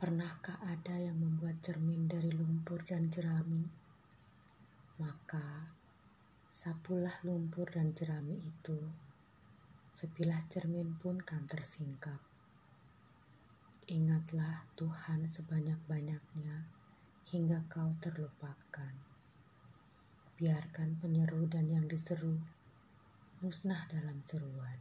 Pernahkah ada yang membuat cermin dari lumpur dan jerami? Maka sapulah lumpur dan jerami itu. Sebilah cermin pun kan tersingkap. Ingatlah Tuhan sebanyak-banyaknya hingga kau terlupakan. Biarkan penyeru dan yang diseru musnah dalam seruan.